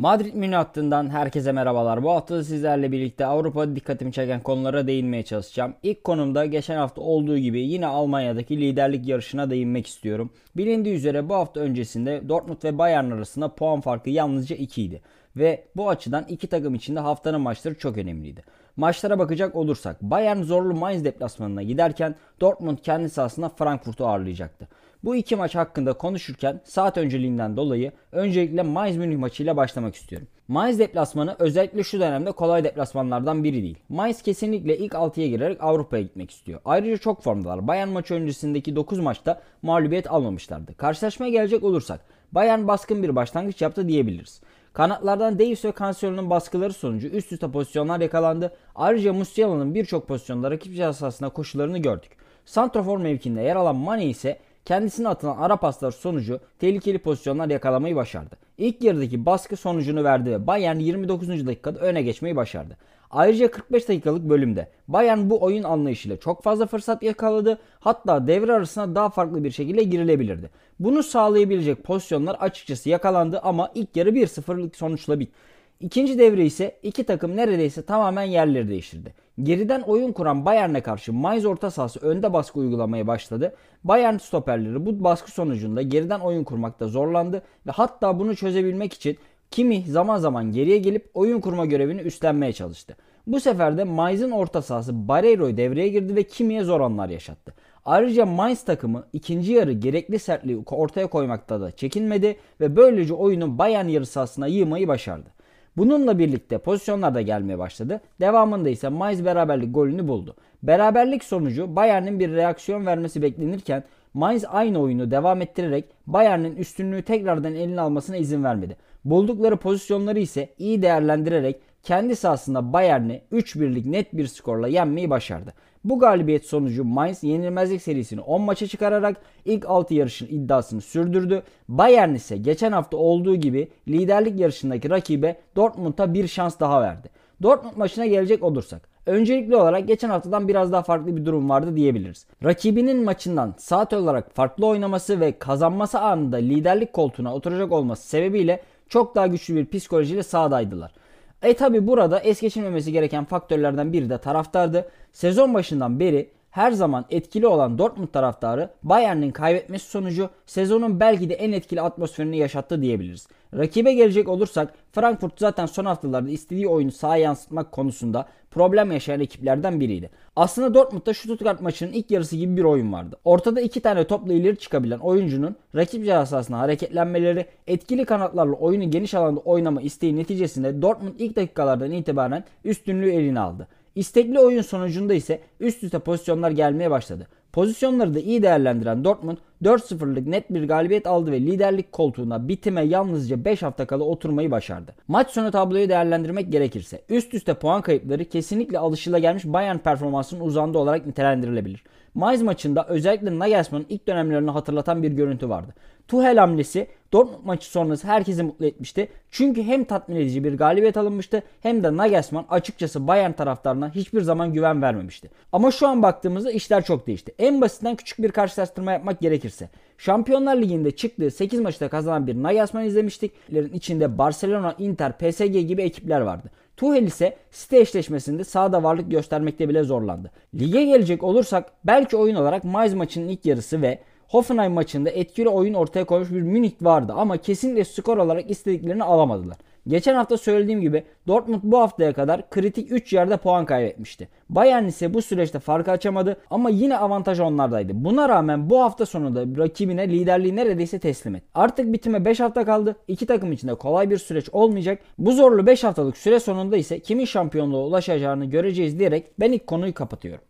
Madrid Münih hattından herkese merhabalar. Bu hafta sizlerle birlikte Avrupa'da dikkatimi çeken konulara değinmeye çalışacağım. İlk konumda geçen hafta olduğu gibi yine Almanya'daki liderlik yarışına değinmek istiyorum. Bilindiği üzere bu hafta öncesinde Dortmund ve Bayern arasında puan farkı yalnızca 2 idi. Ve bu açıdan iki takım için de haftanın maçları çok önemliydi. Maçlara bakacak olursak Bayern zorlu Mainz deplasmanına giderken Dortmund kendi sahasında Frankfurt'u ağırlayacaktı. Bu iki maç hakkında konuşurken saat önceliğinden dolayı öncelikle Mainz Münih maçıyla başlamak istiyorum. Mainz deplasmanı özellikle şu dönemde kolay deplasmanlardan biri değil. Mainz kesinlikle ilk 6'ya girerek Avrupa'ya gitmek istiyor. Ayrıca çok formdalar. Bayern maçı öncesindeki 9 maçta mağlubiyet almamışlardı. Karşılaşmaya gelecek olursak Bayern baskın bir başlangıç yaptı diyebiliriz. Kanatlardan Davis ve Cancelo'nun baskıları sonucu üst üste pozisyonlar yakalandı. Ayrıca Musiala'nın birçok pozisyonda rakip cihazasına koşularını gördük. Santrafor mevkinde yer alan Mane ise kendisine atılan ara paslar sonucu tehlikeli pozisyonlar yakalamayı başardı. İlk yarıdaki baskı sonucunu verdi ve Bayern 29. dakikada öne geçmeyi başardı. Ayrıca 45 dakikalık bölümde Bayern bu oyun anlayışıyla çok fazla fırsat yakaladı. Hatta devre arasına daha farklı bir şekilde girilebilirdi. Bunu sağlayabilecek pozisyonlar açıkçası yakalandı ama ilk yarı 1-0'lık sonuçla bitti. İkinci devre ise iki takım neredeyse tamamen yerleri değiştirdi. Geriden oyun kuran Bayern'e karşı Mainz orta sahası önde baskı uygulamaya başladı. Bayern stoperleri bu baskı sonucunda geriden oyun kurmakta zorlandı ve hatta bunu çözebilmek için kimi zaman zaman geriye gelip oyun kurma görevini üstlenmeye çalıştı. Bu sefer de Mainz'in orta sahası Barreiro'yu devreye girdi ve kimiye zor anlar yaşattı. Ayrıca Mainz takımı ikinci yarı gerekli sertliği ortaya koymakta da çekinmedi ve böylece oyunu Bayern yarı sahasına yığmayı başardı. Bununla birlikte pozisyonlar da gelmeye başladı. Devamında ise Mainz beraberlik golünü buldu. Beraberlik sonucu Bayern'in bir reaksiyon vermesi beklenirken Mainz aynı oyunu devam ettirerek Bayern'in üstünlüğü tekrardan eline almasına izin vermedi. Buldukları pozisyonları ise iyi değerlendirerek kendi sahasında Bayern'i 3-1'lik net bir skorla yenmeyi başardı. Bu galibiyet sonucu Mainz yenilmezlik serisini 10 maça çıkararak ilk 6 yarışın iddiasını sürdürdü. Bayern ise geçen hafta olduğu gibi liderlik yarışındaki rakibe Dortmund'a bir şans daha verdi. Dortmund maçına gelecek olursak Öncelikli olarak geçen haftadan biraz daha farklı bir durum vardı diyebiliriz. Rakibinin maçından saat olarak farklı oynaması ve kazanması anında liderlik koltuğuna oturacak olması sebebiyle çok daha güçlü bir psikolojiyle sahadaydılar. E tabi burada es geçilmemesi gereken faktörlerden biri de taraftardı. Sezon başından beri her zaman etkili olan Dortmund taraftarı Bayern'in kaybetmesi sonucu sezonun belki de en etkili atmosferini yaşattı diyebiliriz. Rakibe gelecek olursak Frankfurt zaten son haftalarda istediği oyunu sahaya yansıtmak konusunda problem yaşayan ekiplerden biriydi. Aslında Dortmund'da Stuttgart maçının ilk yarısı gibi bir oyun vardı. Ortada iki tane topla ileri çıkabilen oyuncunun rakip cihazasına hareketlenmeleri, etkili kanatlarla oyunu geniş alanda oynama isteği neticesinde Dortmund ilk dakikalardan itibaren üstünlüğü eline aldı. İstekli oyun sonucunda ise üst üste pozisyonlar gelmeye başladı. Pozisyonları da iyi değerlendiren Dortmund 4-0'lık net bir galibiyet aldı ve liderlik koltuğuna bitime yalnızca 5 hafta kala oturmayı başardı. Maç sonu tabloyu değerlendirmek gerekirse üst üste puan kayıpları kesinlikle alışılagelmiş Bayern performansının uzandı olarak nitelendirilebilir. Mainz maçında özellikle Nagelsmann'ın ilk dönemlerini hatırlatan bir görüntü vardı. Tuhel hamlesi Dortmund maçı sonrası herkesi mutlu etmişti. Çünkü hem tatmin edici bir galibiyet alınmıştı hem de Nagelsmann açıkçası Bayern taraftarına hiçbir zaman güven vermemişti. Ama şu an baktığımızda işler çok değişti. En basitinden küçük bir karşılaştırma yapmak gerekirse. Şampiyonlar Ligi'nde çıktığı 8 maçta kazanan bir Nagelsmann izlemiştik. İçinde Barcelona, Inter, PSG gibi ekipler vardı. Tuchel ise City eşleşmesinde sahada varlık göstermekte bile zorlandı. Lige gelecek olursak belki oyun olarak Mainz maçının ilk yarısı ve Hoffenheim maçında etkili oyun ortaya koymuş bir Münih vardı ama kesinlikle skor olarak istediklerini alamadılar. Geçen hafta söylediğim gibi Dortmund bu haftaya kadar kritik 3 yerde puan kaybetmişti. Bayern ise bu süreçte farkı açamadı ama yine avantaj onlardaydı. Buna rağmen bu hafta sonunda rakibine liderliği neredeyse teslim etti. Artık bitime 5 hafta kaldı. İki takım için de kolay bir süreç olmayacak. Bu zorlu 5 haftalık süre sonunda ise kimin şampiyonluğa ulaşacağını göreceğiz diyerek ben ilk konuyu kapatıyorum.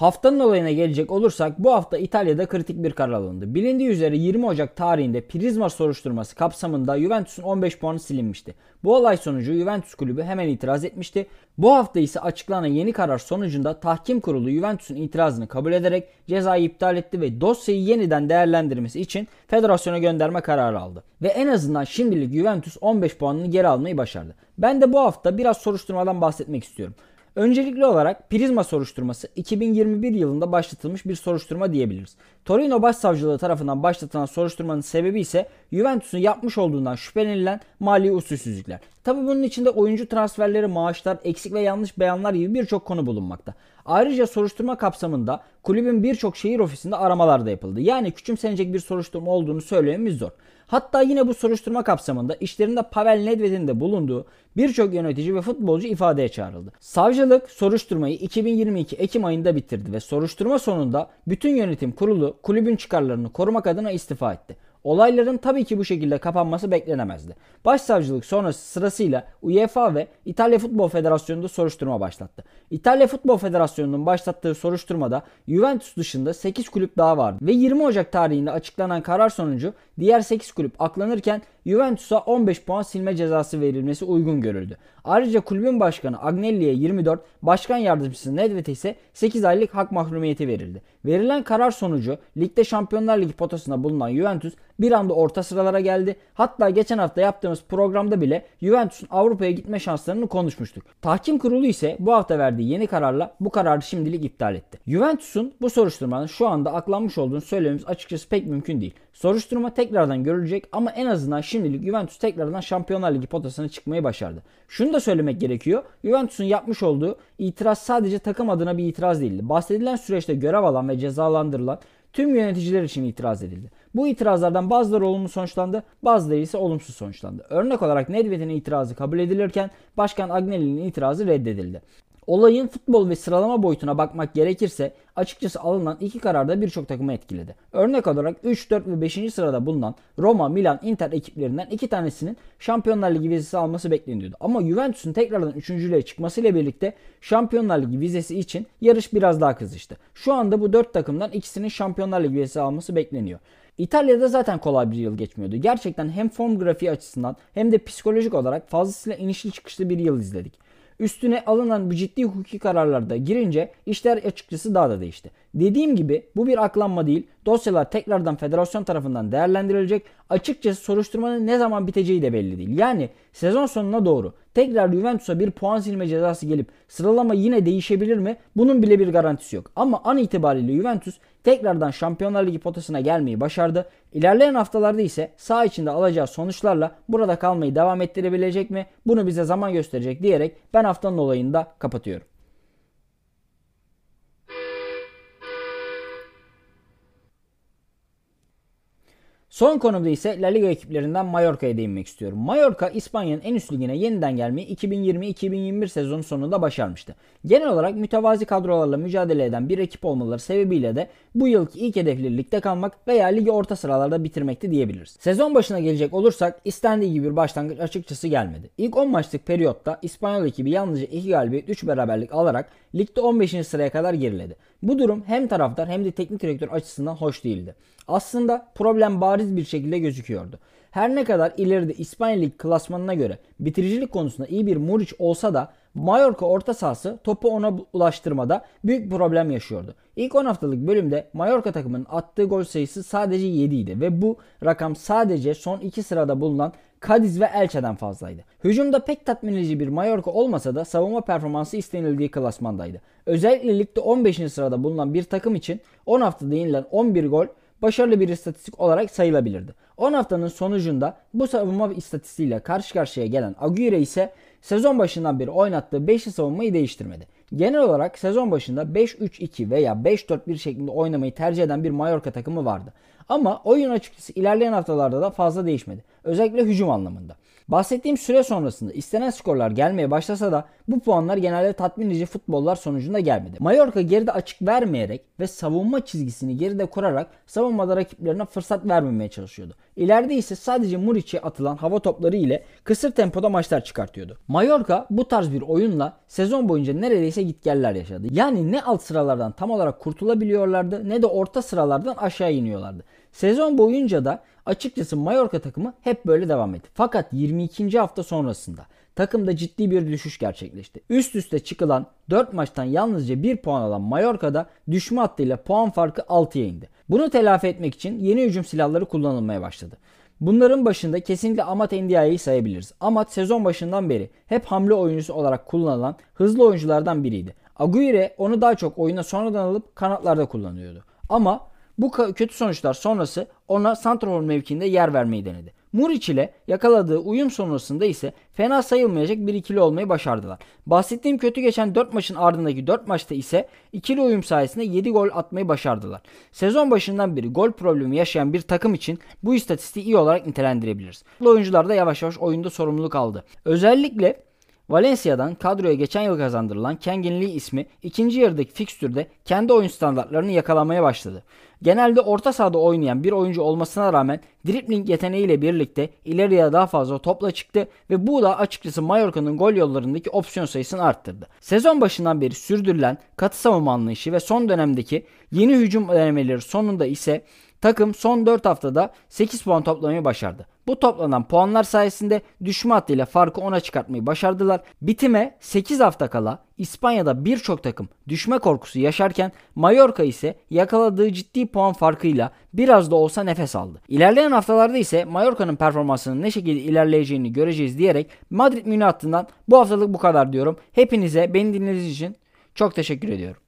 Haftanın olayına gelecek olursak bu hafta İtalya'da kritik bir karar alındı. Bilindiği üzere 20 Ocak tarihinde Prizma soruşturması kapsamında Juventus'un 15 puanı silinmişti. Bu olay sonucu Juventus kulübü hemen itiraz etmişti. Bu hafta ise açıklanan yeni karar sonucunda tahkim kurulu Juventus'un itirazını kabul ederek cezayı iptal etti ve dosyayı yeniden değerlendirmesi için federasyona gönderme kararı aldı. Ve en azından şimdilik Juventus 15 puanını geri almayı başardı. Ben de bu hafta biraz soruşturmadan bahsetmek istiyorum. Öncelikli olarak Prizma soruşturması 2021 yılında başlatılmış bir soruşturma diyebiliriz. Torino Başsavcılığı tarafından başlatılan soruşturmanın sebebi ise Juventus'un yapmış olduğundan şüphelenilen mali usulsüzlükler. Tabi bunun içinde oyuncu transferleri, maaşlar, eksik ve yanlış beyanlar gibi birçok konu bulunmakta. Ayrıca soruşturma kapsamında kulübün birçok şehir ofisinde aramalar da yapıldı. Yani küçümsenecek bir soruşturma olduğunu söylememiz zor. Hatta yine bu soruşturma kapsamında işlerinde Pavel Nedved'in de bulunduğu birçok yönetici ve futbolcu ifadeye çağrıldı. Savcılık soruşturmayı 2022 Ekim ayında bitirdi ve soruşturma sonunda bütün yönetim kurulu kulübün çıkarlarını korumak adına istifa etti. Olayların tabii ki bu şekilde kapanması beklenemezdi. Başsavcılık sonrası sırasıyla UEFA ve İtalya Futbol Federasyonu'nda soruşturma başlattı. İtalya Futbol Federasyonu'nun başlattığı soruşturmada Juventus dışında 8 kulüp daha vardı ve 20 Ocak tarihinde açıklanan karar sonucu diğer 8 kulüp aklanırken Juventus'a 15 puan silme cezası verilmesi uygun görüldü. Ayrıca kulübün başkanı Agnelli'ye 24, başkan yardımcısı Nedved'e ise 8 aylık hak mahrumiyeti verildi. Verilen karar sonucu ligde Şampiyonlar Ligi potasında bulunan Juventus bir anda orta sıralara geldi. Hatta geçen hafta yaptığımız programda bile Juventus'un Avrupa'ya gitme şanslarını konuşmuştuk. Tahkim kurulu ise bu hafta verdiği yeni kararla bu kararı şimdilik iptal etti. Juventus'un bu soruşturmanın şu anda aklanmış olduğunu söylememiz açıkçası pek mümkün değil. Soruşturma tekrardan görülecek ama en azından şimdilik Juventus tekrardan Şampiyonlar Ligi potasına çıkmayı başardı. Şunu da söylemek gerekiyor. Juventus'un yapmış olduğu itiraz sadece takım adına bir itiraz değildi. Bahsedilen süreçte görev alan ve cezalandırılan tüm yöneticiler için itiraz edildi. Bu itirazlardan bazıları olumlu sonuçlandı, bazıları ise olumsuz sonuçlandı. Örnek olarak Nedved'in itirazı kabul edilirken Başkan Agnelli'nin itirazı reddedildi. Olayın futbol ve sıralama boyutuna bakmak gerekirse açıkçası alınan iki karar da birçok takımı etkiledi. Örnek olarak 3, 4 ve 5. sırada bulunan Roma, Milan, Inter ekiplerinden iki tanesinin Şampiyonlar Ligi vizesi alması bekleniyordu. Ama Juventus'un tekrardan üçüncülüğe çıkmasıyla birlikte Şampiyonlar Ligi vizesi için yarış biraz daha kızıştı. Şu anda bu 4 takımdan ikisinin Şampiyonlar Ligi vizesi alması bekleniyor. İtalya'da zaten kolay bir yıl geçmiyordu. Gerçekten hem form grafiği açısından hem de psikolojik olarak fazlasıyla inişli çıkışlı bir yıl izledik. Üstüne alınan bu ciddi hukuki kararlarda girince işler açıkçası daha da değişti. Dediğim gibi bu bir aklanma değil. Dosyalar tekrardan federasyon tarafından değerlendirilecek. Açıkçası soruşturmanın ne zaman biteceği de belli değil. Yani sezon sonuna doğru tekrar Juventus'a bir puan silme cezası gelip sıralama yine değişebilir mi? Bunun bile bir garantisi yok. Ama an itibariyle Juventus tekrardan Şampiyonlar Ligi potasına gelmeyi başardı. İlerleyen haftalarda ise sağ içinde alacağı sonuçlarla burada kalmayı devam ettirebilecek mi? Bunu bize zaman gösterecek diyerek ben haftanın olayını da kapatıyorum. Son konumda ise La Liga ekiplerinden Mallorca'ya değinmek istiyorum. Mallorca İspanya'nın en üst ligine yeniden gelmeyi 2020-2021 sezonu sonunda başarmıştı. Genel olarak mütevazi kadrolarla mücadele eden bir ekip olmaları sebebiyle de bu yılki ilk hedefleri ligde kalmak veya ligi orta sıralarda bitirmekti diyebiliriz. Sezon başına gelecek olursak istendiği gibi bir başlangıç açıkçası gelmedi. İlk 10 maçlık periyotta İspanyol ekibi yalnızca 2 galibiyet 3 beraberlik alarak ligde 15. sıraya kadar geriledi. Bu durum hem taraftar hem de teknik direktör açısından hoş değildi. Aslında problem bariz bir şekilde gözüküyordu. Her ne kadar ileride İspanya Lig klasmanına göre bitiricilik konusunda iyi bir Muriç olsa da Mallorca orta sahası topu ona ulaştırmada büyük problem yaşıyordu. İlk 10 haftalık bölümde Mallorca takımının attığı gol sayısı sadece 7 idi ve bu rakam sadece son 2 sırada bulunan Cadiz ve Elche'den fazlaydı. Hücumda pek tatmin edici bir Mallorca olmasa da savunma performansı istenildiği klasmandaydı. Özellikle ligde 15. sırada bulunan bir takım için 10 haftada yenilen 11 gol başarılı bir istatistik olarak sayılabilirdi. 10 haftanın sonucunda bu savunma istatistiğiyle karşı karşıya gelen Aguirre ise sezon başından beri oynattığı 5'li savunmayı değiştirmedi. Genel olarak sezon başında 5-3-2 veya 5-4-1 şeklinde oynamayı tercih eden bir Mallorca takımı vardı. Ama oyun açıkçası ilerleyen haftalarda da fazla değişmedi. Özellikle hücum anlamında. Bahsettiğim süre sonrasında istenen skorlar gelmeye başlasa da bu puanlar genelde tatmin edici futbollar sonucunda gelmedi. Mallorca geride açık vermeyerek ve savunma çizgisini geride kurarak savunmada rakiplerine fırsat vermemeye çalışıyordu. İleride ise sadece Muriç'e atılan hava topları ile kısır tempoda maçlar çıkartıyordu. Mallorca bu tarz bir oyunla sezon boyunca neredeyse gitgeller yaşadı. Yani ne alt sıralardan tam olarak kurtulabiliyorlardı ne de orta sıralardan aşağı iniyorlardı. Sezon boyunca da açıkçası Mallorca takımı hep böyle devam etti. Fakat 22. hafta sonrasında takımda ciddi bir düşüş gerçekleşti. Üst üste çıkılan 4 maçtan yalnızca 1 puan alan Mallorca'da düşme hattıyla puan farkı 6'ya indi. Bunu telafi etmek için yeni hücum silahları kullanılmaya başladı. Bunların başında kesinlikle Amat Ndiaye'yi sayabiliriz. Amat sezon başından beri hep hamle oyuncusu olarak kullanılan hızlı oyunculardan biriydi. Aguirre onu daha çok oyuna sonradan alıp kanatlarda kullanıyordu. Ama bu kötü sonuçlar sonrası ona santrafor mevkiinde yer vermeyi denedi. Muriç ile yakaladığı uyum sonrasında ise fena sayılmayacak bir ikili olmayı başardılar. Bahsettiğim kötü geçen 4 maçın ardındaki 4 maçta ise ikili uyum sayesinde 7 gol atmayı başardılar. Sezon başından beri gol problemi yaşayan bir takım için bu istatistiği iyi olarak nitelendirebiliriz. Oyuncular da yavaş yavaş oyunda sorumluluk aldı. Özellikle Valencia'dan kadroya geçen yıl kazandırılan Kengin Lee ismi ikinci yarıdaki fikstürde kendi oyun standartlarını yakalamaya başladı. Genelde orta sahada oynayan bir oyuncu olmasına rağmen dribbling yeteneğiyle birlikte ileriye daha fazla topla çıktı ve bu da açıkçası Mallorca'nın gol yollarındaki opsiyon sayısını arttırdı. Sezon başından beri sürdürülen katı savunma anlayışı ve son dönemdeki yeni hücum denemeleri sonunda ise Takım son 4 haftada 8 puan toplamayı başardı. Bu toplanan puanlar sayesinde düşme hattıyla farkı 10'a çıkartmayı başardılar. Bitime 8 hafta kala İspanya'da birçok takım düşme korkusu yaşarken Mallorca ise yakaladığı ciddi puan farkıyla biraz da olsa nefes aldı. İlerleyen haftalarda ise Mallorca'nın performansının ne şekilde ilerleyeceğini göreceğiz diyerek Madrid Münih hattından bu haftalık bu kadar diyorum. Hepinize beni dinlediğiniz için çok teşekkür ediyorum.